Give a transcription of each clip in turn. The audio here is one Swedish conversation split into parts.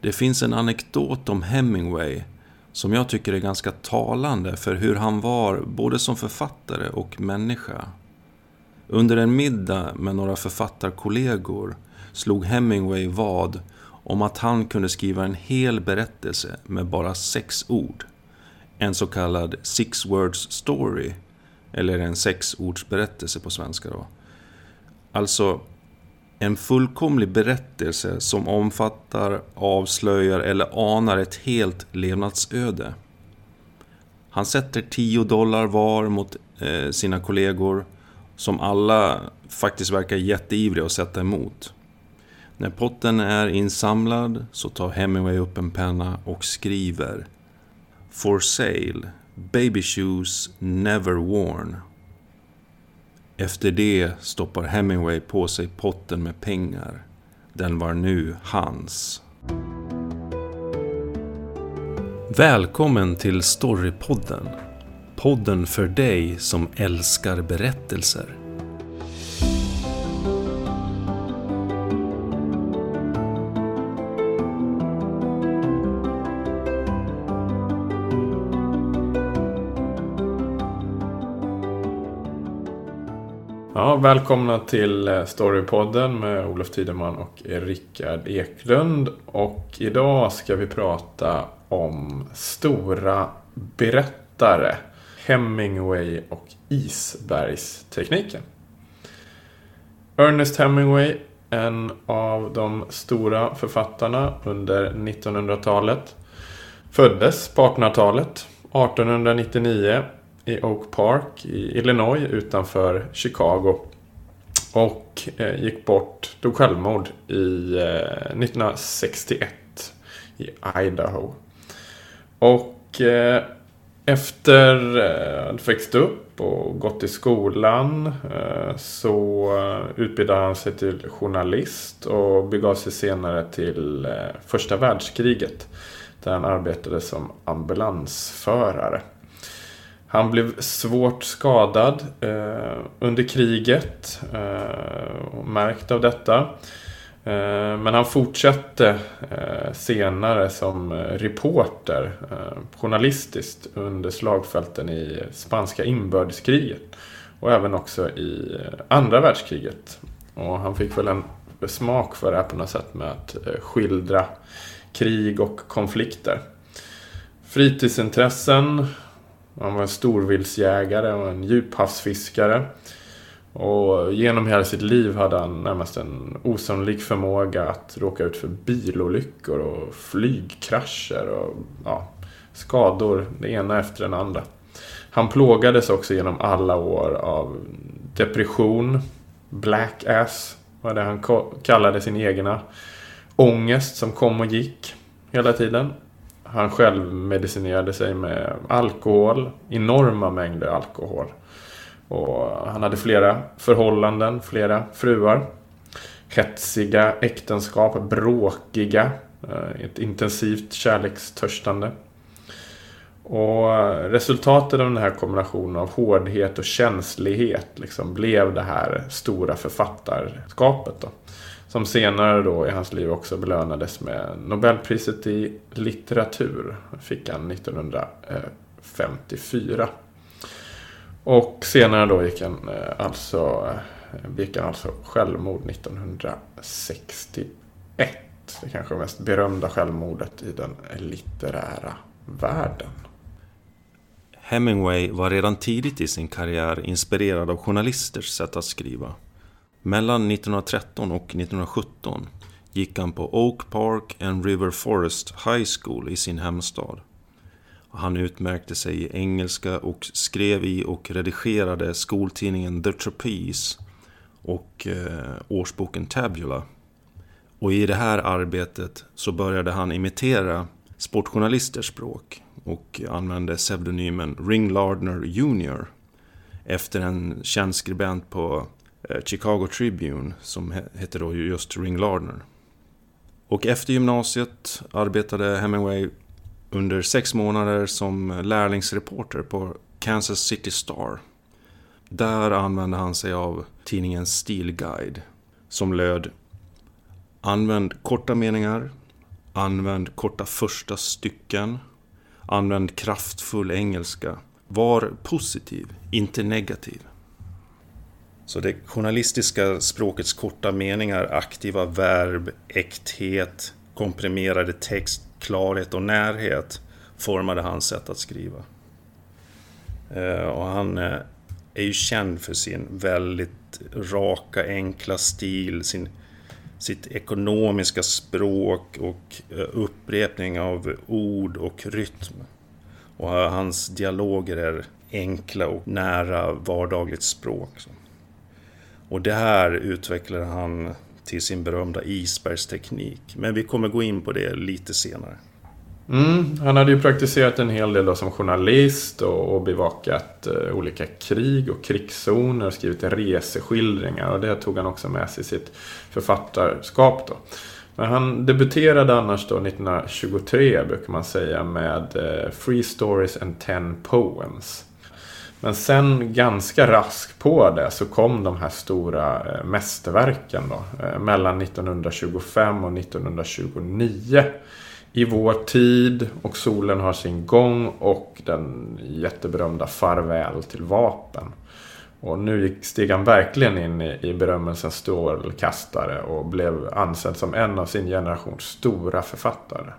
Det finns en anekdot om Hemingway som jag tycker är ganska talande för hur han var både som författare och människa. Under en middag med några författarkollegor slog Hemingway vad om att han kunde skriva en hel berättelse med bara sex ord. En så kallad six words story, eller en sexordsberättelse på svenska då. Alltså en fullkomlig berättelse som omfattar, avslöjar eller anar ett helt levnadsöde. Han sätter 10 dollar var mot eh, sina kollegor som alla faktiskt verkar jätteivriga att sätta emot. När potten är insamlad så tar Hemingway upp en penna och skriver For sale, baby shoes never worn. Efter det stoppar Hemingway på sig potten med pengar. Den var nu hans. Välkommen till Storypodden. Podden för dig som älskar berättelser. Ja, välkomna till eh, Storypodden med Olof Tideman och Rickard Eklund. Och idag ska vi prata om stora berättare. Hemingway och isbergstekniken. Ernest Hemingway, en av de stora författarna under 1900-talet. Föddes på 1800-talet, 1899 i Oak Park i Illinois utanför Chicago. Och eh, gick bort, tog självmord i eh, 1961 i Idaho. Och eh, efter eh, att ha växt upp och gått i skolan eh, så eh, utbildade han sig till journalist och begav sig senare till eh, första världskriget. Där han arbetade som ambulansförare. Han blev svårt skadad eh, under kriget eh, och märkt av detta. Eh, men han fortsatte eh, senare som eh, reporter eh, journalistiskt under slagfälten i spanska inbördeskriget. Och även också i eh, andra världskriget. Och han fick väl en smak för det här på något sätt med att eh, skildra krig och konflikter. Fritidsintressen han var en storviltsjägare och en djuphavsfiskare. Och genom hela sitt liv hade han närmast en osannolik förmåga att råka ut för bilolyckor och flygkrascher och ja, skador, det ena efter den andra. Han plågades också genom alla år av depression, black ass, var det han kallade sin egna ångest som kom och gick hela tiden. Han själv medicinerade sig med alkohol, enorma mängder alkohol. Och han hade flera förhållanden, flera fruar. Hetsiga äktenskap, bråkiga, eh, ett intensivt kärlekstörstande. Och resultatet av den här kombinationen av hårdhet och känslighet liksom blev det här stora författarskapet. Då. Som senare då i hans liv också belönades med Nobelpriset i litteratur. Fick han 1954. Och senare då gick han eh, alltså, eh, gick han alltså självmord 1961. Det kanske mest berömda självmordet i den litterära världen. Hemingway var redan tidigt i sin karriär inspirerad av journalisters sätt att skriva. Mellan 1913 och 1917 gick han på Oak Park and River Forest High School i sin hemstad. Han utmärkte sig i engelska och skrev i och redigerade skoltidningen The Trapeze och eh, årsboken Tabula. Och i det här arbetet så började han imitera sportjournalisters språk och använde pseudonymen Ring Lardner Jr. Efter en känd skribent på Eh, Chicago Tribune som hette då just Ring Lardner. Och efter gymnasiet arbetade Hemingway under sex månader som lärlingsreporter på Kansas City Star. Där använde han sig av tidningens stilguide som löd Använd korta meningar, Använd korta första stycken. Använd kraftfull engelska. Var positiv, inte negativ. Så det journalistiska språkets korta meningar, aktiva verb, äkthet, komprimerade text, klarhet och närhet formade hans sätt att skriva. Eh, och han eh, är ju känd för sin väldigt raka, enkla stil, sin, sitt ekonomiska språk och eh, upprepning av ord och rytm. Och hans dialoger är enkla och nära vardagligt språk. Och det här utvecklar han till sin berömda isbergsteknik. Men vi kommer gå in på det lite senare. Mm, han hade ju praktiserat en hel del som journalist och, och bevakat eh, olika krig och krigszoner och skrivit reseskildringar och det tog han också med sig i sitt författarskap. Då. Men han debuterade annars då 1923 brukar man säga med eh, Free Stories and Ten Poems. Men sen ganska raskt på det så kom de här stora eh, mästerverken då. Eh, mellan 1925 och 1929. I vår tid och solen har sin gång och den jätteberömda Farväl till vapen. Och nu steg han verkligen in i, i berömmelsens stålkastare och blev ansedd som en av sin generations stora författare.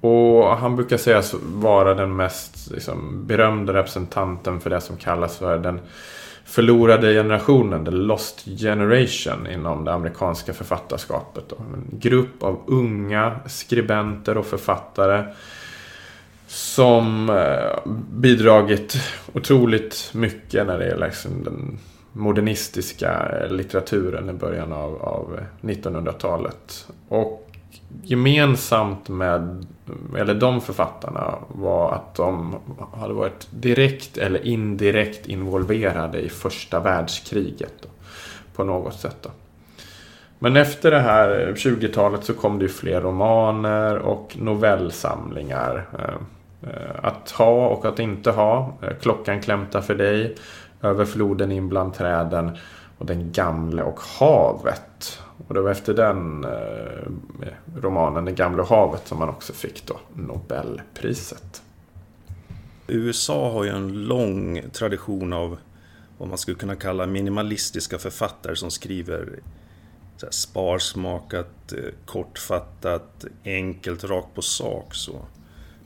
Och han brukar sägas vara den mest liksom, berömda representanten för det som kallas för den förlorade generationen, the lost generation inom det amerikanska författarskapet. En grupp av unga skribenter och författare som eh, bidragit otroligt mycket när det gäller liksom den modernistiska litteraturen i början av, av 1900-talet. Och gemensamt med eller de författarna var att de hade varit direkt eller indirekt involverade i första världskriget. Då, på något sätt. Då. Men efter det här 20-talet så kom det ju fler romaner och novellsamlingar. Eh, eh att ha och att inte ha. Eh, Klockan klämtar för dig. Över floden in bland träden. Och Den gamle och havet. Och det var efter den eh, romanen Det gamla havet som man också fick då Nobelpriset. USA har ju en lång tradition av vad man skulle kunna kalla minimalistiska författare som skriver så sparsmakat, eh, kortfattat, enkelt, rakt på sak. Så.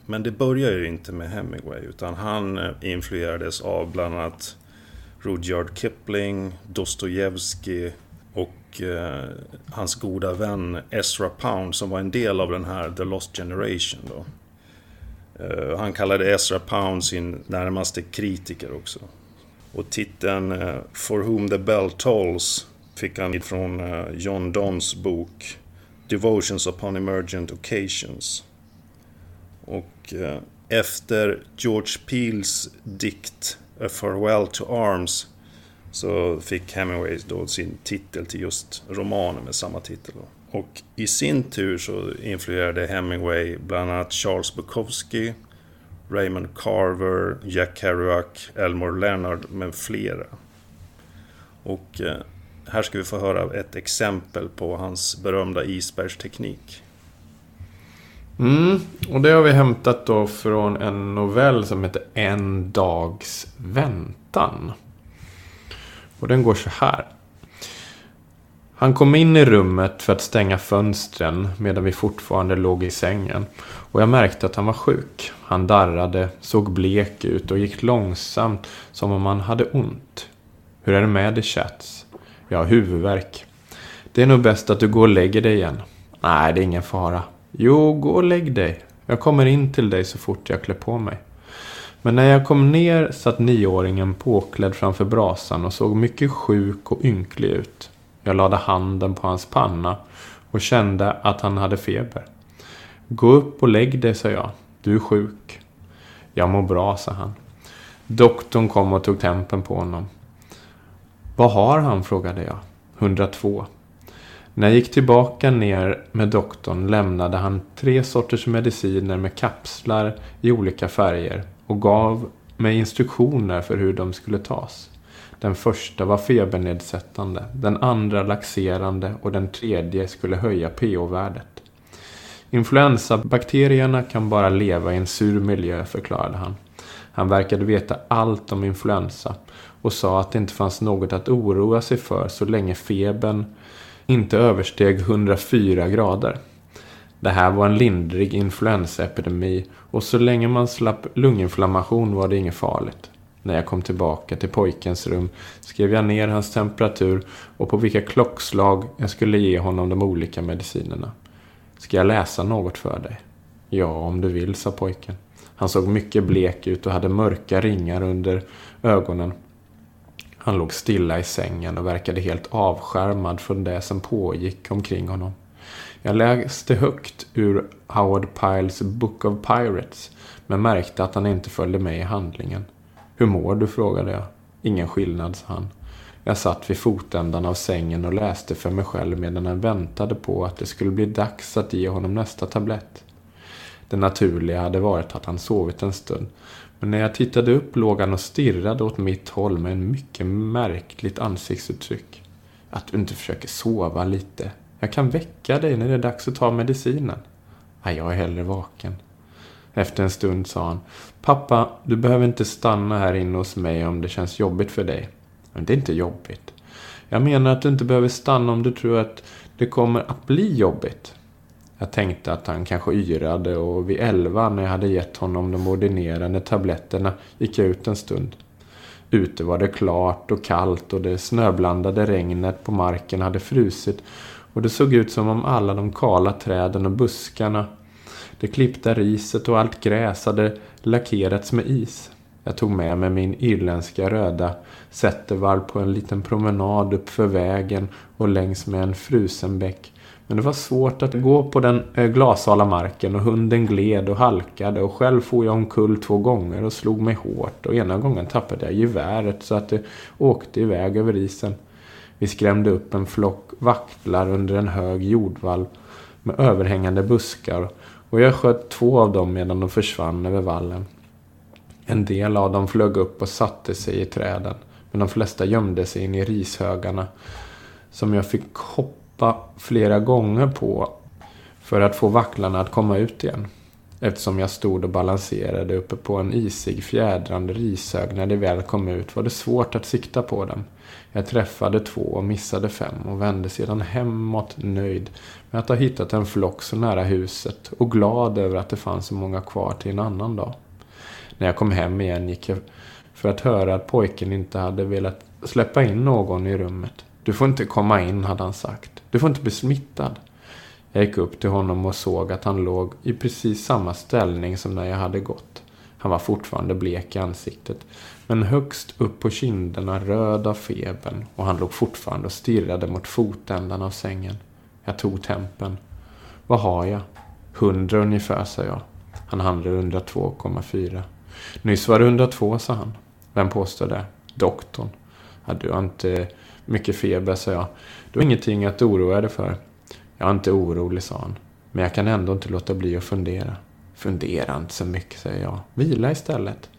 Men det börjar ju inte med Hemingway utan han eh, influerades av bland annat Rudyard Kipling, Dostojevskij och eh, hans goda vän Ezra Pound som var en del av den här The Lost Generation. Då. Eh, han kallade Ezra Pound sin närmaste kritiker också. Och titeln eh, For Whom the Bell Tolls fick han från eh, John Donnes bok Devotions upon Emergent Occasions. Och eh, efter George Peels dikt A Farewell to Arms så fick Hemingway då sin titel till just romanen med samma titel. Och i sin tur så influerade Hemingway bland annat Charles Bukowski, Raymond Carver, Jack Kerouac, Elmore Leonard med flera. Och eh, här ska vi få höra ett exempel på hans berömda isbergsteknik. Mm, och det har vi hämtat då från en novell som heter En dags väntan. Och den går så här. Han kom in i rummet för att stänga fönstren medan vi fortfarande låg i sängen. Och jag märkte att han var sjuk. Han darrade, såg blek ut och gick långsamt som om han hade ont. Hur är det med dig, Chats? Jag har huvudvärk. Det är nog bäst att du går och lägger dig igen. Nej, det är ingen fara. Jo, gå och lägg dig. Jag kommer in till dig så fort jag klär på mig. Men när jag kom ner satt nioåringen påklädd framför brasan och såg mycket sjuk och ynklig ut. Jag lade handen på hans panna och kände att han hade feber. Gå upp och lägg dig, sa jag. Du är sjuk. Jag mår bra, sa han. Doktorn kom och tog tempen på honom. Vad har han? frågade jag. 102. När jag gick tillbaka ner med doktorn lämnade han tre sorters mediciner med kapslar i olika färger och gav mig instruktioner för hur de skulle tas. Den första var febernedsättande, den andra laxerande och den tredje skulle höja pH-värdet. Influensabakterierna kan bara leva i en sur miljö, förklarade han. Han verkade veta allt om influensa och sa att det inte fanns något att oroa sig för så länge febern inte översteg 104 grader. Det här var en lindrig influensaepidemi och så länge man slapp lunginflammation var det inget farligt. När jag kom tillbaka till pojkens rum skrev jag ner hans temperatur och på vilka klockslag jag skulle ge honom de olika medicinerna. Ska jag läsa något för dig? Ja, om du vill, sa pojken. Han såg mycket blek ut och hade mörka ringar under ögonen. Han låg stilla i sängen och verkade helt avskärmad från det som pågick omkring honom. Jag läste högt ur Howard Piles Book of Pirates men märkte att han inte följde med i handlingen. Hur mår du? frågade jag. Ingen skillnad, sa han. Jag satt vid fotändan av sängen och läste för mig själv medan jag väntade på att det skulle bli dags att ge honom nästa tablett. Det naturliga hade varit att han sovit en stund. Men när jag tittade upp låg han och stirrade åt mitt håll med en mycket märkligt ansiktsuttryck. Att du inte försöker sova lite. Jag kan väcka dig när det är dags att ta medicinen. Nej, jag är hellre vaken. Efter en stund sa han. Pappa, du behöver inte stanna här inne hos mig om det känns jobbigt för dig. Men det är inte jobbigt. Jag menar att du inte behöver stanna om du tror att det kommer att bli jobbigt. Jag tänkte att han kanske yrade och vid elva när jag hade gett honom de ordinerande tabletterna gick jag ut en stund. Ute var det klart och kallt och det snöblandade regnet på marken hade frusit och det såg ut som om alla de kala träden och buskarna, det klippta riset och allt gräs hade lackerats med is. Jag tog med mig min irländska röda Zettervall på en liten promenad uppför vägen och längs med en frusen bäck. Men det var svårt att gå på den eh, glashala marken och hunden gled och halkade och själv for jag omkull två gånger och slog mig hårt och ena gången tappade jag geväret så att det åkte iväg över isen. Vi skrämde upp en flock vaktlar under en hög jordvall med överhängande buskar och jag sköt två av dem medan de försvann över vallen. En del av dem flög upp och satte sig i träden men de flesta gömde sig in i rishögarna som jag fick hoppa flera gånger på för att få vacklarna att komma ut igen. Eftersom jag stod och balanserade uppe på en isig fjädrande rishög när de väl kom ut var det svårt att sikta på dem. Jag träffade två och missade fem och vände sedan hemåt nöjd med att ha hittat en flock så nära huset och glad över att det fanns så många kvar till en annan dag. När jag kom hem igen gick jag för att höra att pojken inte hade velat släppa in någon i rummet. Du får inte komma in, hade han sagt. Du får inte bli smittad. Jag gick upp till honom och såg att han låg i precis samma ställning som när jag hade gått. Han var fortfarande blek i ansiktet, men högst upp på kinderna röd av febern och han låg fortfarande och stirrade mot fotändan av sängen. Jag tog tempen. Vad har jag? Hundra ungefär, sa jag. Han handlade 102,4. Nyss var det 102, sa han. Vem påstår det? Doktorn. Ja, du har inte mycket feber, sa jag. Du har ingenting att oroa dig för. Jag är inte orolig, sa han. Men jag kan ändå inte låta bli att fundera. Fundera inte så mycket, säger jag. Vila istället.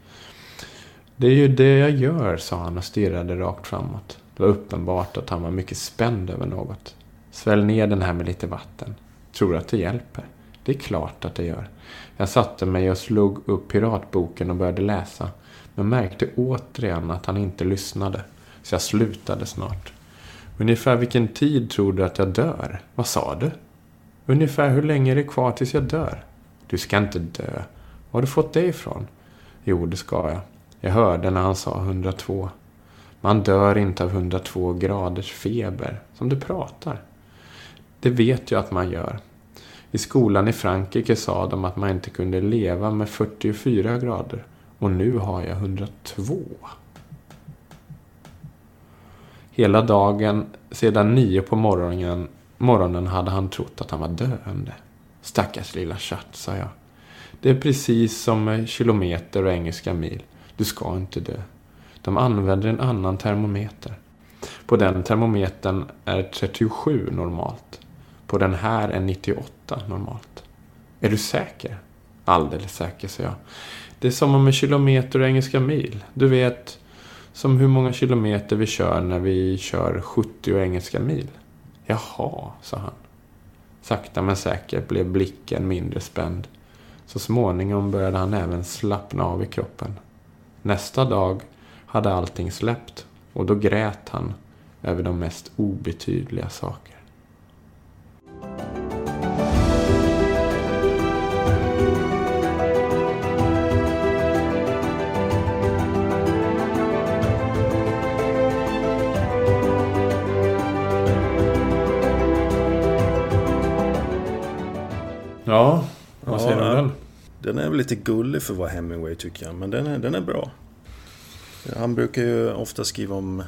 Det är ju det jag gör, sa han och stirrade rakt framåt. Det var uppenbart att han var mycket spänd över något. Svälj ner den här med lite vatten. Tror du att det hjälper? Det är klart att det gör. Jag satte mig och slog upp piratboken och började läsa. Men märkte återigen att han inte lyssnade. Så jag slutade snart. Ungefär vilken tid tror du att jag dör? Vad sa du? Ungefär hur länge är det kvar tills jag dör? Du ska inte dö. Var har du fått det ifrån? Jo, det ska jag. Jag hörde när han sa 102. Man dör inte av 102 graders feber, som du pratar. Det vet jag att man gör. I skolan i Frankrike sa de att man inte kunde leva med 44 grader. Och nu har jag 102. Hela dagen sedan nio på morgonen, morgonen hade han trott att han var döende. Stackars lilla chatt, sa jag. Det är precis som med kilometer och engelska mil. Du ska inte dö. De använder en annan termometer. På den termometern är 37 normalt. På den här är 98 normalt. Är du säker? Alldeles säker, sa jag. Det är som med kilometer och engelska mil. Du vet, som hur många kilometer vi kör när vi kör 70 och engelska mil. Jaha, sa han. Sakta men säkert blev blicken mindre spänd. Så småningom började han även slappna av i kroppen. Nästa dag hade allting släppt och då grät han över de mest obetydliga saker. Ja, vad säger du om den? Den är väl lite gullig för att vara Hemingway tycker jag, men den är, den är bra. Han brukar ju ofta skriva om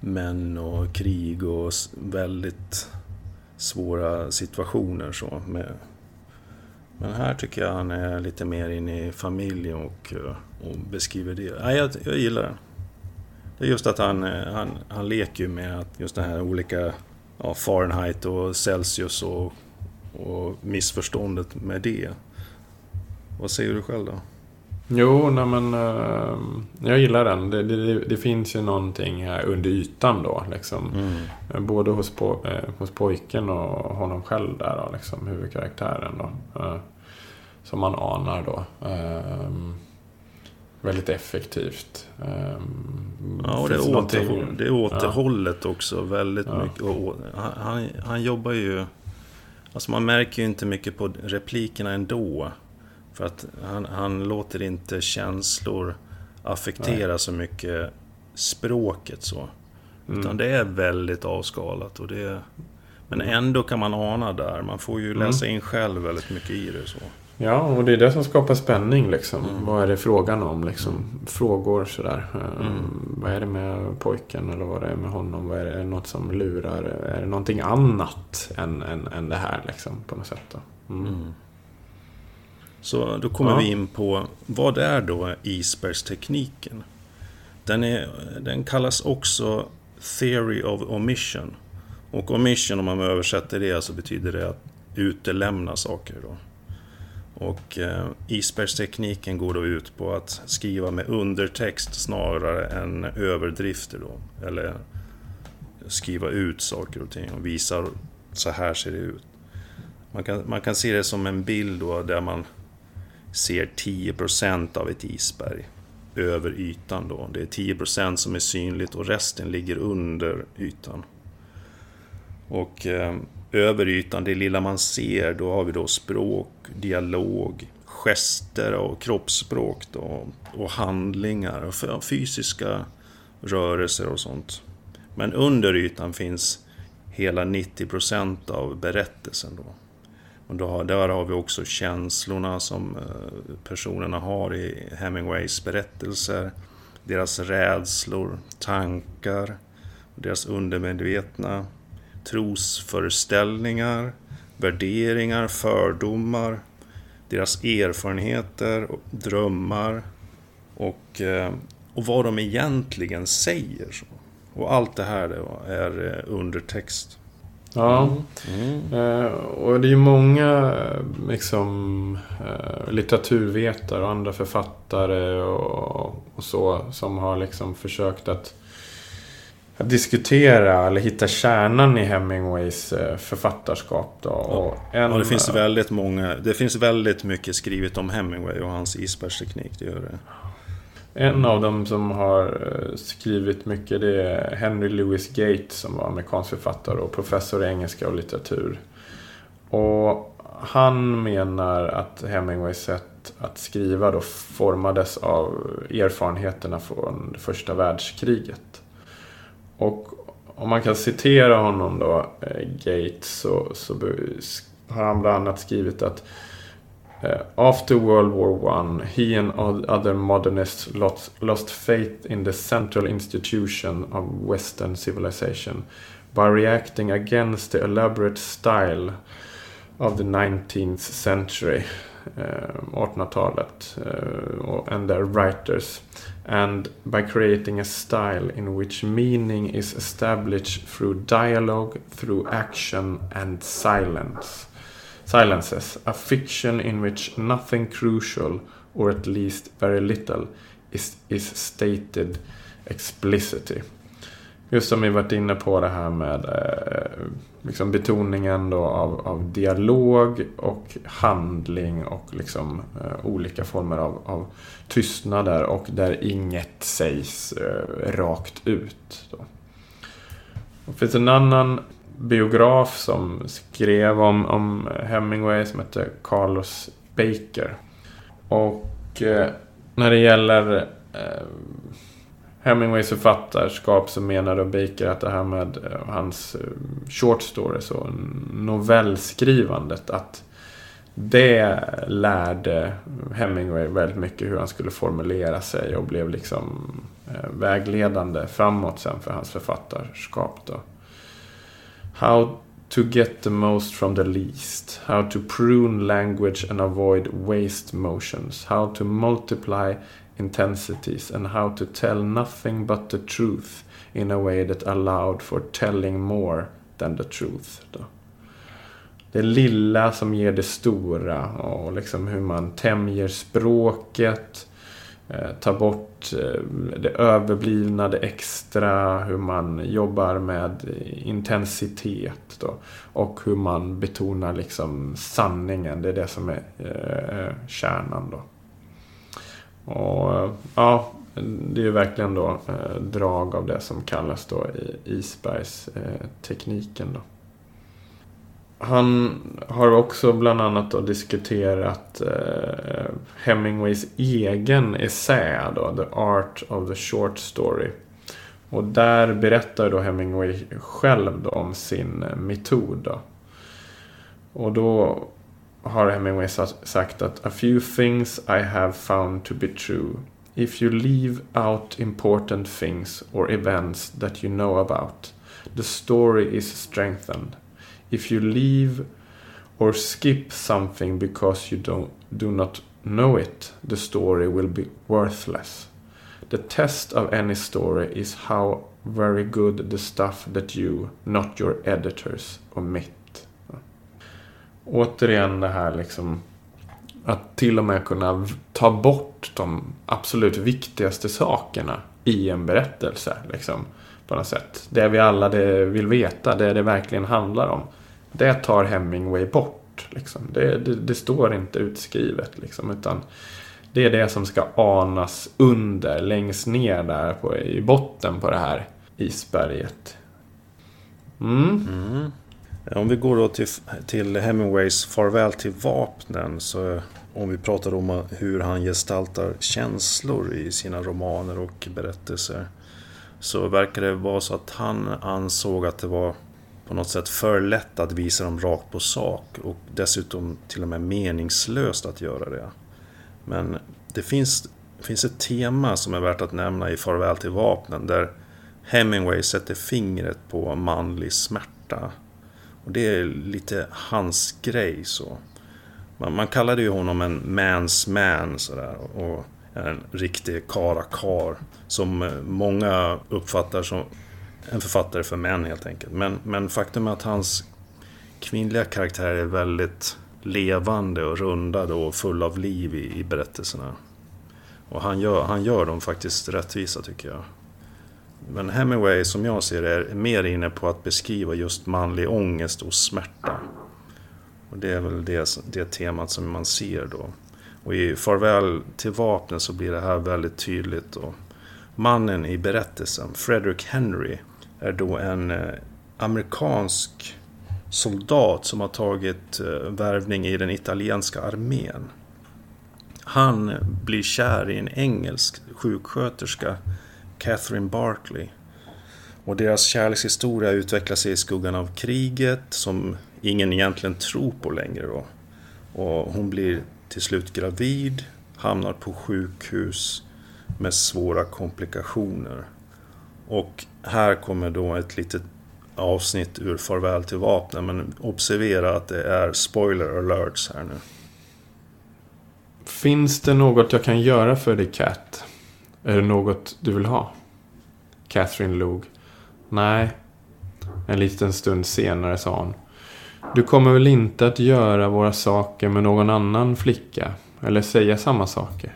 män och krig och väldigt svåra situationer så. Med, men här tycker jag han är lite mer inne i familjen och, och beskriver det. Ja, jag, jag gillar den. Det är just att han, han, han leker med att just det här olika ja, Fahrenheit och Celsius och, och missförståndet med det. Vad säger du själv då? Jo, nej men uh, jag gillar den. Det, det, det, finns ju någonting här under ytan då. Liksom. Mm. Både hos, po eh, hos pojken och honom själv där då, liksom, huvudkaraktären då. Uh, som man anar då. Uh, väldigt effektivt. Um, ja, och det är, återhåll, det är återhållet ja. också väldigt ja. mycket. Och, han, han jobbar ju... Alltså man märker ju inte mycket på replikerna ändå. För att han, han låter inte känslor affektera Nej. så mycket språket så. Mm. Utan det är väldigt avskalat. Och det, men mm. ändå kan man ana där. Man får ju läsa mm. in själv väldigt mycket i det. så. Ja, och det är det som skapar spänning. Liksom. Mm. Vad är det frågan om? Liksom? Mm. Frågor sådär. Mm. Um, vad är det med pojken? Eller vad är det med honom? Vad är det, är det något som lurar? Är det någonting annat än, än, än det här? Liksom, på något sätt. Mm. Så då kommer ja. vi in på vad är då isbergstekniken? Den, är, den kallas också Theory of Omission. Och omission om man översätter det så betyder det att utelämna saker. Då. Och eh, isbergstekniken går då ut på att skriva med undertext snarare än överdrifter. Då. Eller skriva ut saker och ting och visa så här ser det ut. Man kan, man kan se det som en bild då där man ser 10% av ett isberg över ytan. Då. Det är 10% som är synligt och resten ligger under ytan. Och eh, över ytan, det lilla man ser, då har vi då språk, dialog, gester och kroppsspråk då, och handlingar och fysiska rörelser och sånt. Men under ytan finns hela 90% av berättelsen då. Och då, där har vi också känslorna som eh, personerna har i Hemingways berättelser. Deras rädslor, tankar, deras undermedvetna, trosföreställningar, värderingar, fördomar, deras erfarenheter, drömmar och, eh, och vad de egentligen säger. Och allt det här är eh, undertext. Ja. Mm. Uh, och det är ju många liksom, uh, litteraturvetare och andra författare och, och, så som har liksom försökt att, att, diskutera eller hitta kärnan i Hemingways uh, författarskap. Då. Ja. Och en, ja, det finns väldigt många. Det finns väldigt mycket skrivet om Hemingway och hans isbergsteknik. Det gör det. En av dem som har eh, skrivit mycket det är Henry Louis Gates som var amerikansk författare och professor i engelska och litteratur. Och han menar att Hemingways sätt att skriva då formades av erfarenheterna från första världskriget. Och om man kan citera honom då, eh, Gates, så, så har han bland annat skrivit att Eh, after World War I, he and other modernists lost, lost faith in the central institution of Western civilization by reacting against the elaborate style of the 19th century, uh, 1800-talet, uh, and their writers, and by creating a style in which meaning is established through dialogue, through action, and silence silences, a fiction in which nothing crucial, or at least very little, is, is stated explicitly. just som vi varit inne på det här med eh, liksom betoningen då av, av dialog och handling och liksom eh, olika former av, av tystnader och där inget sägs eh, rakt ut. Då. Det finns en annan biograf som skrev om, om Hemingway som hette Carlos Baker. Och eh, när det gäller eh, Hemingways författarskap så menar då Baker att det här med eh, hans eh, short stories och novellskrivandet att det lärde Hemingway väldigt mycket hur han skulle formulera sig och blev liksom eh, vägledande framåt sen för hans författarskap. Då. How to get the most from the least. How to prune language and avoid waste motions. How to multiply intensities and how to tell nothing but the truth in a way that allowed for telling more than the truth. Då. Det lilla som ger det stora och liksom hur man tämjer språket, Eh, ta bort eh, det överblivna, det extra, hur man jobbar med intensitet då, och hur man betonar liksom sanningen. Det är det som är eh, eh kärnan då. Och ja, det är ju verkligen då eh, drag av det som kallas då i isbergstekniken då. Han har också bland annat då diskuterat eh, Hemingways egen essä då, The Art of the Short Story. Och där berättar då Hemingway själv då om sin eh, metod. Då. Och då har Hemingway sagt att A few things I have found to be true. If you leave out important things or events that you know about, the story is strengthened. If you leave or skip something because you don't, do not know it, the story will be worthless. The test of any story is how very good the stuff that you, not your editors, omit återigen det här liksom att till och med kunna ta bort de absolut viktigaste sakerna i en berättelse. Liksom, på något sätt. Det vi alla det vill veta, det det verkligen handlar om. Det tar Hemingway bort. Liksom. Det, det, det, står inte utskrivet. Liksom, utan det är det som ska anas under, längst ner där på, i botten på det här isberget. Mm. Mm. Om vi går då till, till Hemingways Farväl till vapnen så om vi pratar om hur han gestaltar känslor i sina romaner och berättelser så verkar det vara så att han ansåg att det var på något sätt för lätt att visa dem rakt på sak och dessutom till och med meningslöst att göra det. Men det finns, finns ett tema som är värt att nämna i Farväl till vapnen där Hemingway sätter fingret på manlig smärta och det är lite hans grej så. Man, man kallade ju honom en mans man sådär. Och en riktig karakar. Som många uppfattar som en författare för män helt enkelt. Men, men faktum är att hans kvinnliga karaktärer är väldigt levande och rundade och full av liv i, i berättelserna. Och han gör, han gör dem faktiskt rättvisa tycker jag. Men Hemingway som jag ser det är mer inne på att beskriva just manlig ångest och smärta. Och det är väl det, det temat som man ser då. Och i Farväl till vapnen så blir det här väldigt tydligt. då. mannen i berättelsen, Frederick Henry, är då en eh, amerikansk soldat som har tagit eh, värvning i den italienska armén. Han blir kär i en engelsk sjuksköterska Catherine Barkley. Och deras kärlekshistoria utvecklar sig i skuggan av kriget som ingen egentligen tror på längre då. Och hon blir till slut gravid, hamnar på sjukhus med svåra komplikationer. Och här kommer då ett litet avsnitt ur Farväl till vapnen, men observera att det är spoiler alerts här nu. Finns det något jag kan göra för dig, Cat? Är det något du vill ha? Catherine log. Nej. En liten stund senare sa hon. Du kommer väl inte att göra våra saker med någon annan flicka? Eller säga samma saker?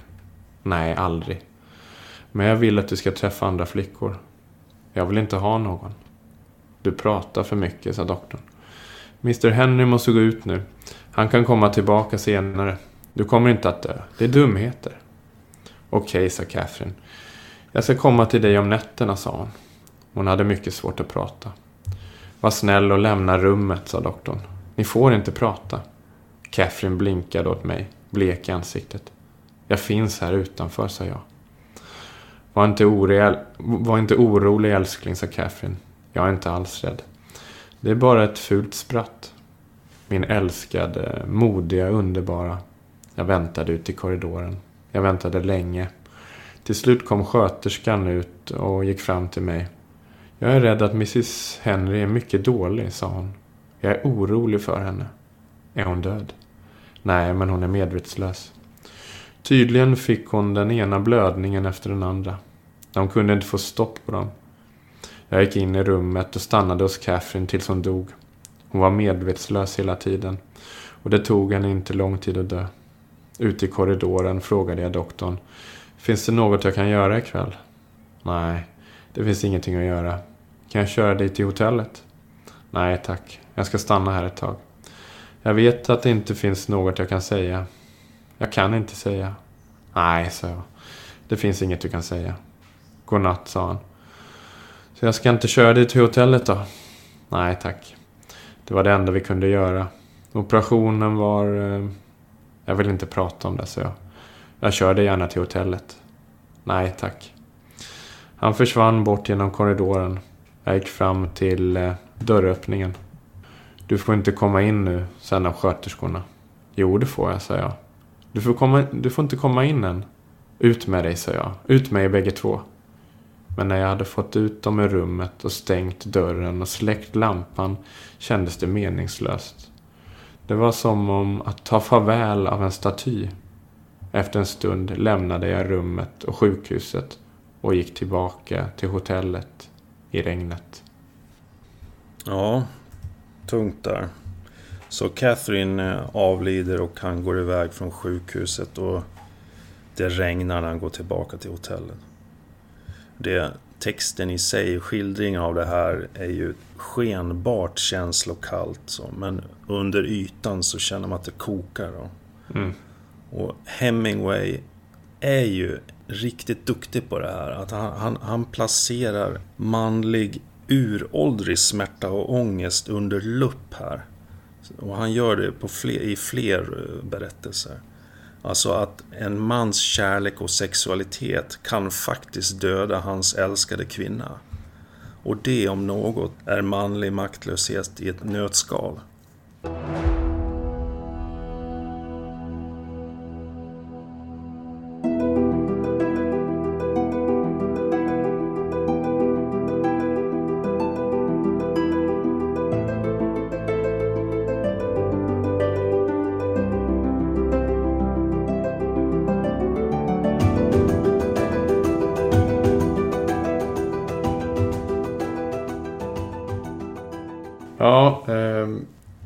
Nej, aldrig. Men jag vill att du ska träffa andra flickor. Jag vill inte ha någon. Du pratar för mycket, sa doktorn. Mr Henry måste gå ut nu. Han kan komma tillbaka senare. Du kommer inte att dö. Det är dumheter. Okej, sa Catherine. Jag ska komma till dig om nätterna, sa hon. Hon hade mycket svårt att prata. Var snäll och lämna rummet, sa doktorn. Ni får inte prata. Catherine blinkade åt mig, blek i ansiktet. Jag finns här utanför, sa jag. Var inte, oreal, var inte orolig älskling, sa Catherine. Jag är inte alls rädd. Det är bara ett fult spratt. Min älskade, modiga, underbara. Jag väntade ute i korridoren. Jag väntade länge. Till slut kom sköterskan ut och gick fram till mig. Jag är rädd att mrs Henry är mycket dålig, sa hon. Jag är orolig för henne. Är hon död? Nej, men hon är medvetslös. Tydligen fick hon den ena blödningen efter den andra. De kunde inte få stopp på dem. Jag gick in i rummet och stannade hos Catherine tills hon dog. Hon var medvetslös hela tiden. Och det tog henne inte lång tid att dö. Ute i korridoren frågade jag doktorn. Finns det något jag kan göra ikväll? Nej, det finns ingenting att göra. Kan jag köra dig till hotellet? Nej, tack. Jag ska stanna här ett tag. Jag vet att det inte finns något jag kan säga. Jag kan inte säga. Nej, sa jag. Det finns inget du kan säga. Godnatt, sa han. Så jag ska inte köra dig till hotellet då? Nej, tack. Det var det enda vi kunde göra. Operationen var... Eh, jag vill inte prata om det, så jag. Jag kör dig gärna till hotellet. Nej, tack. Han försvann bort genom korridoren. Jag gick fram till eh, dörröppningen. Du får inte komma in nu, sa en av sköterskorna. Jo, det får jag, sa jag. Du får, komma, du får inte komma in än. Ut med dig, sa jag. Ut med er bägge två. Men när jag hade fått ut dem ur rummet och stängt dörren och släckt lampan kändes det meningslöst. Det var som om att ta farväl av en staty. Efter en stund lämnade jag rummet och sjukhuset och gick tillbaka till hotellet i regnet. Ja, tungt där. Så Catherine eh, avlider och han går iväg från sjukhuset och det regnar när han går tillbaka till hotellet. Det, texten i sig, skildringen av det här är ju skenbart känslokallt. Så, men under ytan så känner man att det kokar. Då. Mm. Och Hemingway är ju riktigt duktig på det här. Att han, han, han placerar manlig uråldrig smärta och ångest under lupp här. Och han gör det på fler, i fler eh, berättelser. Alltså att en mans kärlek och sexualitet kan faktiskt döda hans älskade kvinna. Och det om något är manlig maktlöshet i ett nötskal.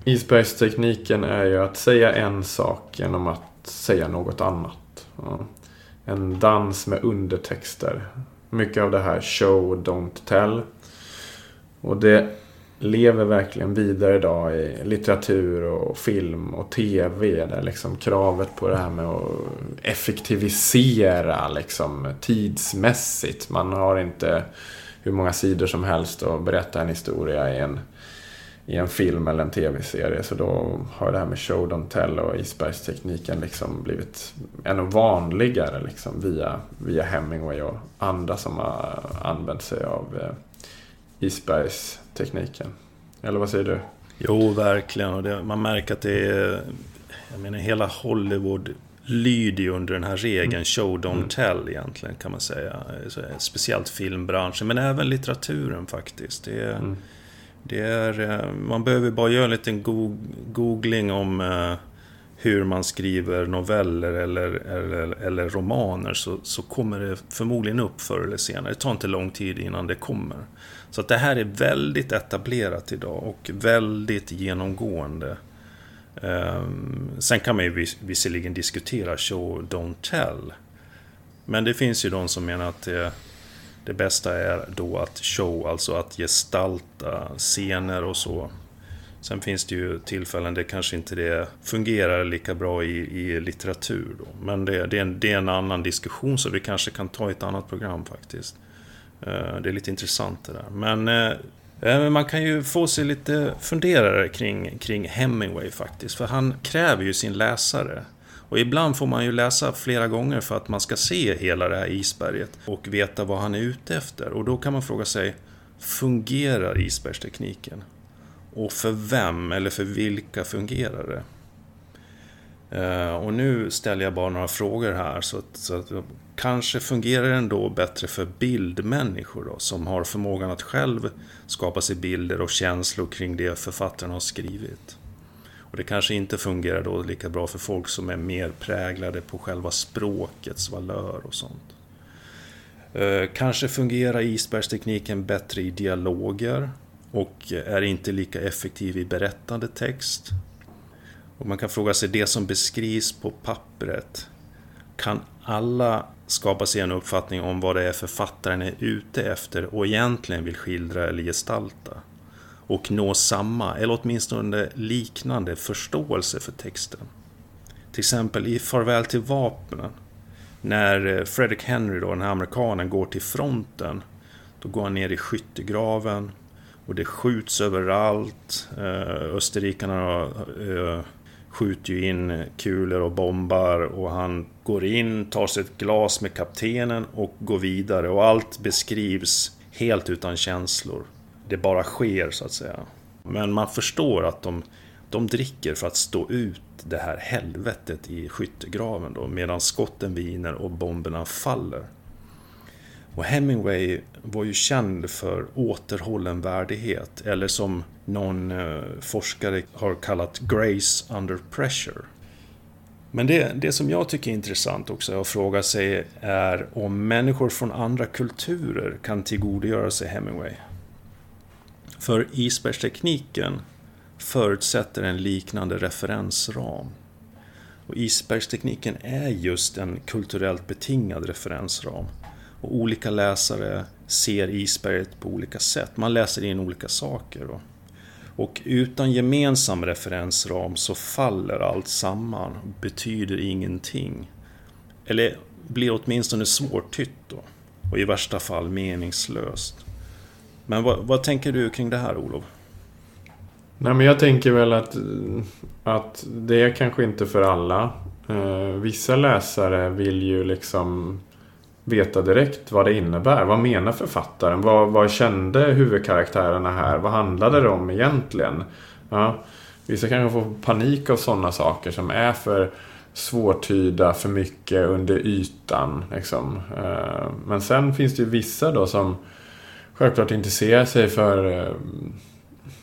Isbergstekniken är ju att säga en sak genom att säga något annat. En dans med undertexter. Mycket av det här show, don't tell. Och det lever verkligen vidare idag i litteratur och film och tv. Där liksom kravet på det här med att effektivisera liksom tidsmässigt. Man har inte hur många sidor som helst att berätta en historia i en i en film eller en tv-serie. Så då har det här med show don't tell och isbergstekniken liksom blivit ännu vanligare liksom via, via Hemingway och andra som har använt sig av eh, isbergstekniken. Eller vad säger du? Jo, verkligen. Och det, man märker att det är... Jag menar, hela Hollywood lyder ju under den här regeln mm. show don't mm. tell egentligen kan man säga. Speciellt filmbranschen, men även litteraturen faktiskt. Det är, mm. Det är, eh, man behöver bara göra en liten googling om eh, hur man skriver noveller eller, eller, eller romaner så, så kommer det förmodligen upp förr eller senare. Det tar inte lång tid innan det kommer. Så att det här är väldigt etablerat idag och väldigt genomgående. Ehm, sen kan man ju vis visserligen diskutera show, don't tell. Men det finns ju de som menar att det, det bästa är då att show, alltså att gestalta scener och så. Sen finns det ju tillfällen där kanske inte det fungerar lika bra i, i litteratur. Då. Men det, det, är en, det är en annan diskussion så vi kanske kan ta i ett annat program faktiskt. Eh, det är lite intressant det där. Men eh, eh, man kan ju få sig lite funderare kring, kring Hemingway faktiskt. För han kräver ju sin läsare. Och ibland får man ju läsa flera gånger för att man ska se hela det här isberget och veta vad han är ute efter. Och då kan man fråga sig, fungerar isbergstekniken? Och för vem eller för vilka fungerar det? Eh, och nu ställer jag bara några frågor här. Så att, så att, kanske fungerar den då bättre för bildmänniskor då, som har förmågan att själv skapa sig bilder och känslor kring det författaren har skrivit. Och det kanske inte fungerar då lika bra för folk som är mer präglade på själva språkets valör och sånt. Eh, kanske fungerar isbergstekniken bättre i dialoger och är inte lika effektiv i berättande text. Och man kan fråga sig, det som beskrivs på pappret, kan alla skapa sig en uppfattning om vad det är författaren är ute efter och egentligen vill skildra eller gestalta? Och nå samma, eller åtminstone liknande, förståelse för texten. Till exempel i Farväl till vapnen, när eh, Frederick Henry, då, den här amerikanen, går till fronten, då går han ner i skyttegraven och det skjuts överallt. Eh, österrikarna eh, skjuter ju in kulor och bombar och han går in, tar sig ett glas med kaptenen och går vidare. Och allt beskrivs helt utan känslor. Det bara sker så att säga. Men man förstår att de, de dricker för att stå ut det här helvetet i skyttegraven då, medan skotten viner och bomberna faller. Och Hemingway var ju känd för återhållen värdighet, eller som någon eh, forskare har kallat Grace under pressure. Men det, det som jag tycker är intressant också att fråga sig är om människor från andra kulturer kan tillgodogöra sig Hemingway. För isbergstekniken förutsätter en liknande referensram. Och isbergstekniken är just en kulturellt betingad referensram. Och olika läsare ser isberget på olika sätt. Man läser in olika saker. Då. Och utan gemensam referensram så faller allt samman, betyder ingenting. Eller blir åtminstone svårtytt då. Och i värsta fall meningslöst. Men vad, vad tänker du kring det här Olof? Nej men jag tänker väl att, att det är kanske inte för alla. Eh, vissa läsare vill ju liksom veta direkt vad det innebär. Vad menar författaren? Vad, vad kände huvudkaraktärerna här? Vad handlade det om egentligen? Ja, vissa kanske får panik av sådana saker som är för svårtyda, för mycket under ytan. Liksom. Eh, men sen finns det ju vissa då som självklart intressera sig för eh,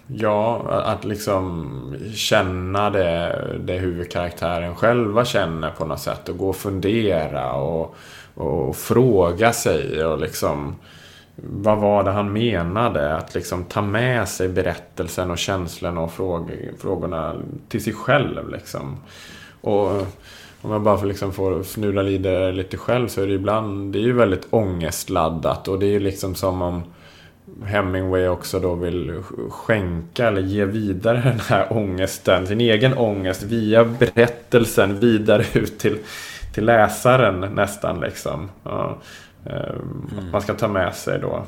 Ja, att liksom känna det, det huvudkaraktären själva känner på något sätt och gå och fundera och och fråga sig och liksom vad var det han menade? Att liksom ta med sig berättelsen och känslorna och frågorna till sig själv. Liksom. Och om jag bara liksom får fnula lite själv så är det ibland, det är ju väldigt ångestladdat och det är ju liksom som om Hemingway också då vill skänka eller ge vidare den här ångesten, sin egen ångest via berättelsen vidare ut till till läsaren nästan liksom. Ja, mm. Man ska ta med sig då.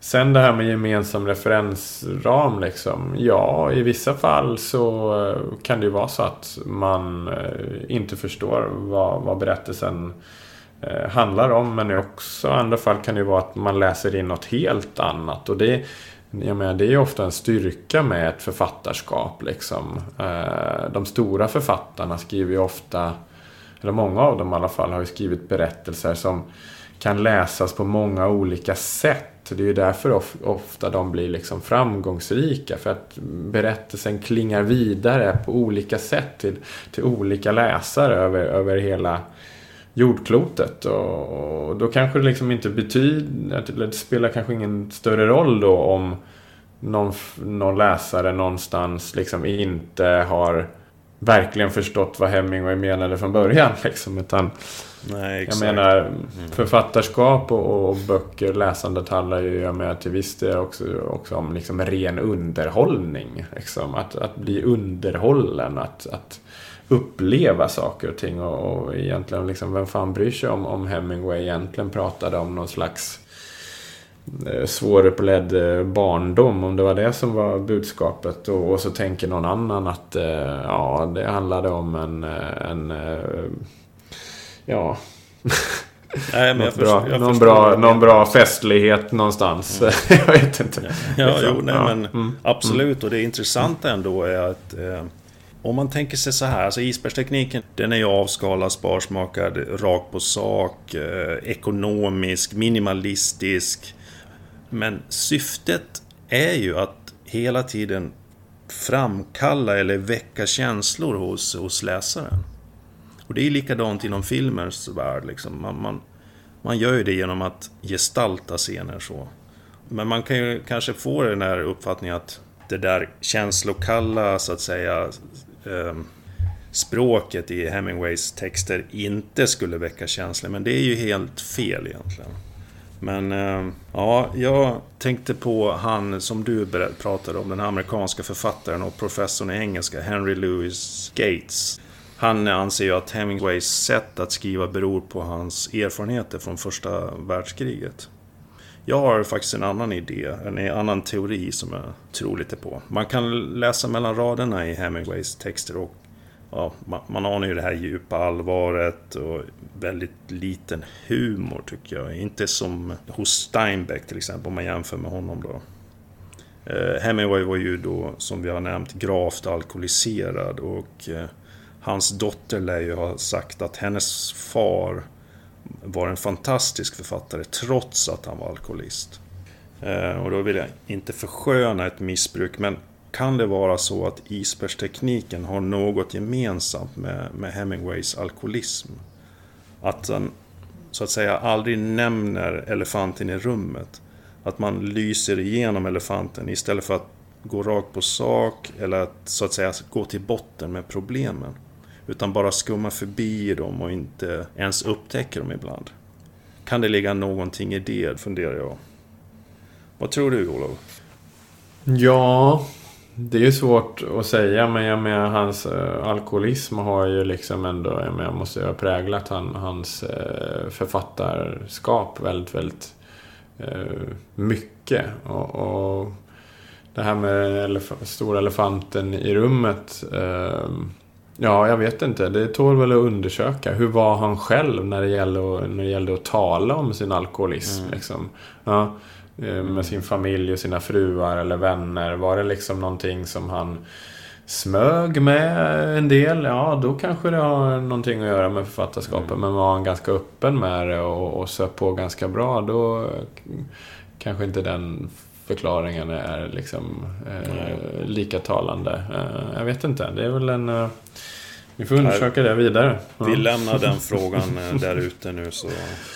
Sen det här med gemensam referensram liksom. Ja, i vissa fall så eh, kan det ju vara så att man eh, inte förstår vad, vad berättelsen eh, Eh, handlar om. Men också i andra fall kan det ju vara att man läser in något helt annat. Och det, jag menar, det är ju ofta en styrka med ett författarskap. Liksom. Eh, de stora författarna skriver ju ofta eller många av dem i alla fall, har ju skrivit berättelser som kan läsas på många olika sätt. Det är ju därför ofta de blir liksom framgångsrika. För att berättelsen klingar vidare på olika sätt till, till olika läsare över, över hela jordklotet. Och, och då kanske det liksom inte betyder, det spelar kanske ingen större roll då om någon, någon läsare någonstans liksom inte har verkligen förstått vad Hemingway menade från början. Liksom, utan Nej, jag menar, författarskap och, och böcker, läsandet handlar ju jag menar, till viss del också, också om liksom ren underhållning. Liksom. Att, att bli underhållen, att, att uppleva saker och ting. Och, och egentligen, liksom, vem fan bryr sig om, om Hemingway egentligen pratade om någon slags eh, svåruppledd eh, barndom, om det var det som var budskapet. Och, och så tänker någon annan att eh, ja, det handlade om en, eh, en ja, Nej, förstår, bra, någon, bra, någon bra festlighet någonstans. jag vet inte. Ja, Liksom. jo, nej, men mm. absolut. Och det intressanta ändå är att om man tänker sig så här, alltså isbergstekniken, den är ju avskalad, sparsmakad, rakt på sak, eh, ekonomisk, minimalistisk. Men syftet är ju att hela tiden framkalla eller väcka känslor hos, hos läsaren. Och det är likadant inom filmens värld. Liksom. Man, man, man gör ju det genom att gestalta scener så. Men man kan ju kanske få den här uppfattningen att det där känslokalla, så att säga, eh, språket i Hemingways texter inte skulle väcka känslor. Men det är ju helt fel egentligen. Men eh, ja, jag tänkte på han som du pratade om, den amerikanska författaren och professorn i engelska, Henry Louis Gates. Han anser ju att Hemingways sätt att skriva beror på hans erfarenheter från första världskriget. Jag har faktiskt en annan idé, en annan teori som jag tror lite på. Man kan läsa mellan raderna i Hemingways texter och ja, man, man anar ju det här djupa allvaret och väldigt liten humor tycker jag. Inte som hos Steinbeck till exempel om man jämför med honom då. Eh, Hemingway var ju då, som vi har nämnt, gravt alkoholiserad och eh, hans dotter lär ju ha sagt att hennes far var en fantastisk författare trots att han var alkoholist. Eh, och då vill jag inte försköna ett missbruk, men kan det vara så att isbergstekniken har något gemensamt med, med Hemingways alkoholism? Att han så att säga aldrig nämner elefanten i rummet. Att man lyser igenom elefanten istället för att gå rakt på sak eller att så att säga gå till botten med problemen. Utan bara skumma förbi dem och inte ens upptäcker dem ibland. Kan det ligga någonting i det, funderar jag. Vad tror du, Olof? Ja, det är ju svårt att säga. Men jag menar, hans eh, alkoholism har ju liksom ändå, jag menar, måste ju ha präglat han, hans eh, författarskap väldigt, väldigt eh, mycket. Och, och det här med elef- stora elefanten i rummet. Eh, ja, jag vet inte. Det tål väl att undersöka. Hur var han själv när det gällde när det gällde att tala om sin alkoholism? Liksom? Ja, eh, med sin familj och sina fruar eller vänner. Var det liksom någonting som han smög med en del? Ja, då kanske det har någonting att göra med författarskapet. Men var han ganska öppen med det och, och söp på ganska bra, då kanske inte den förklaringen är liksom eh, lika talande. Eh, jag vet inte. Det är väl en... Eh, vi får undersöka det vidare. Ja. Vi lämnar den frågan eh, där ute nu så,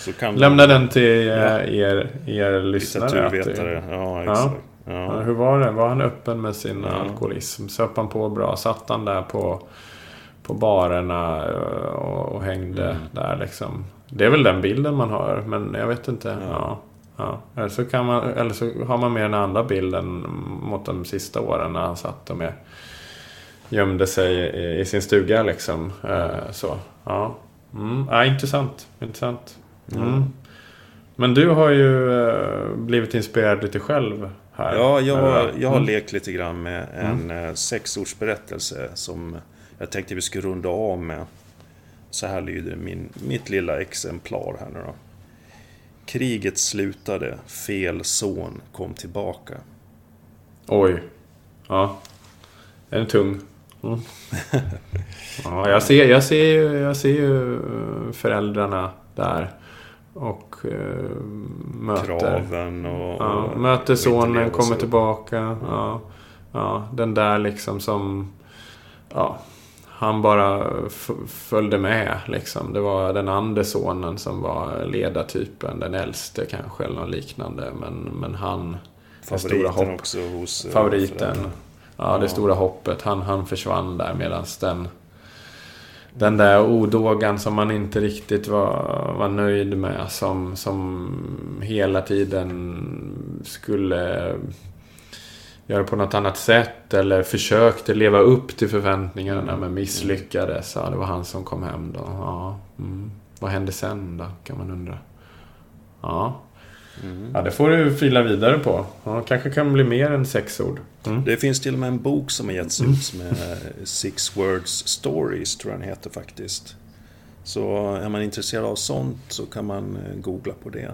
så kan vi... Lämna den till eh, er, er lyssnare. att- Litteraturvetare. Ja, exakt. Ja, Ja. hur var det? Var han öppen med sin alkoholism? Söp han på bra? Satt han där på, på barerna eh, och, och hängde Mm. där liksom? Det är väl den bilden man har, men jag vet inte. Ja. Ja. Eller, så kan man, eller så har man mer den andra bilden mot de sista åren när han satt och med, gömde sig i, i sin stuga liksom. Eh, så. Ja. Mm. ja, intressant. intressant. Mm. Men du har ju eh, blivit inspirerad lite själv här. Ja, jag, Eh, jag har mm. lekt lite grann med en mm. sexordsberättelse som jag tänkte vi skulle runda av med. Så här lyder min, mitt lilla exemplar här nu då. Kriget slutade, fel son kom tillbaka. Oj. Ja. Den är tung. Mm. ja, jag ser, jag, ser ju, jag ser ju eh, föräldrarna där. Och eh, möter. Kraven och... Ja, möter sonen, kommer tillbaka. Ja, ja, den där liksom som... Ja, han bara följde med liksom. Det var den andra sonen som var ledartypen. Den äldste kanske eller något liknande. Men, men han... det stora Favoriten hopp. också hos... eh, Favoriten. föräldrarna. Ja, det stora hoppet. Han, han försvann där medan den... Den där odågan som man inte riktigt var, var nöjd med. Som, som hela tiden skulle göra på något annat sätt. Eller försökte leva upp till förväntningarna men misslyckades. Ja, det var han som kom hem då. Ja, mm. Vad hände sen då, kan man undra. Ja. Mm. Ja, det får du fila vidare på. Ja, kanske kan bli mer än sex ord. Mm. Det finns till och med en bok som har getts ut som är Six Words Stories, tror jag den heter faktiskt. Så är man intresserad av sånt så kan man eh, googla på det.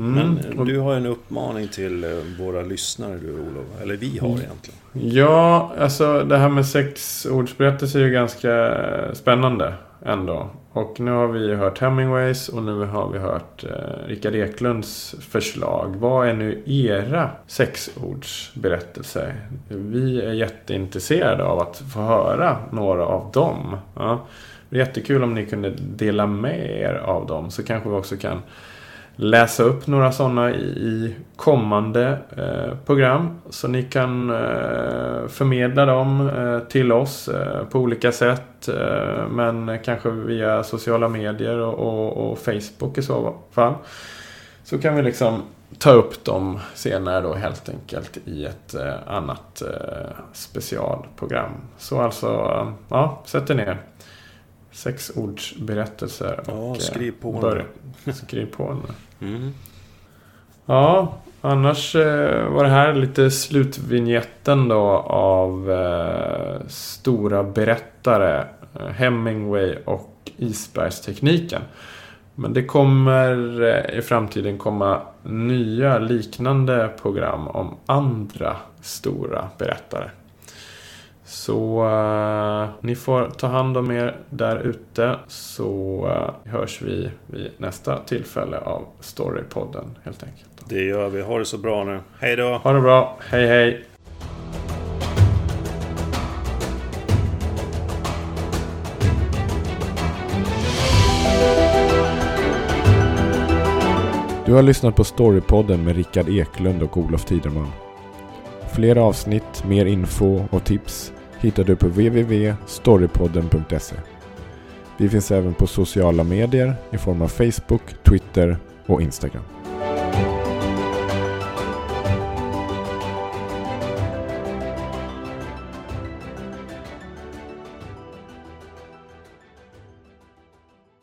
Mm. Men eh, du har en uppmaning till eh, våra lyssnare du Olof. Eller vi har mm. egentligen. Ja, alltså det här med sexordsberättelser är ju ganska spännande ändå. Och nu har vi hört Hemingways och nu har vi hört eh, Rickard Eklunds förslag. Vad är nu era sexordsberättelser? Vi är jätteintresserade av att få höra några av dem. Ja. Det är jättekul om ni kunde dela med er av dem så kanske vi också kan läsa upp några sådana i kommande eh, program. Så ni kan eh, förmedla dem eh, till oss på olika sätt. Men kanske via sociala medier och, Facebook i så fall. Så kan vi liksom ta upp dem senare då helt enkelt i ett annat specialprogram. Så alltså, ja, sätt er ner sex ords berättelser. Ja, skriv på börja. Skriv på nu. Mm. Ja, annars eh, var det här lite slutvinjetten då av eh, stora berättare. Eh, Hemingway och isbergstekniken. Men det kommer eh, i framtiden komma nya liknande program om andra stora berättare. Så uh, ni får ta hand om er där ute så uh, hörs vi vid nästa tillfälle av Storypodden helt enkelt. Det gör vi. Ha det så bra nu. Hej då! Ha det bra. Hej hej! Du har lyssnat på Storypodden med Rickard Eklund och Olof Tiderman. Fler avsnitt, mer info och tips hittar du på www.storypodden.se. Vi finns även på sociala medier i form av Facebook, Twitter och Instagram.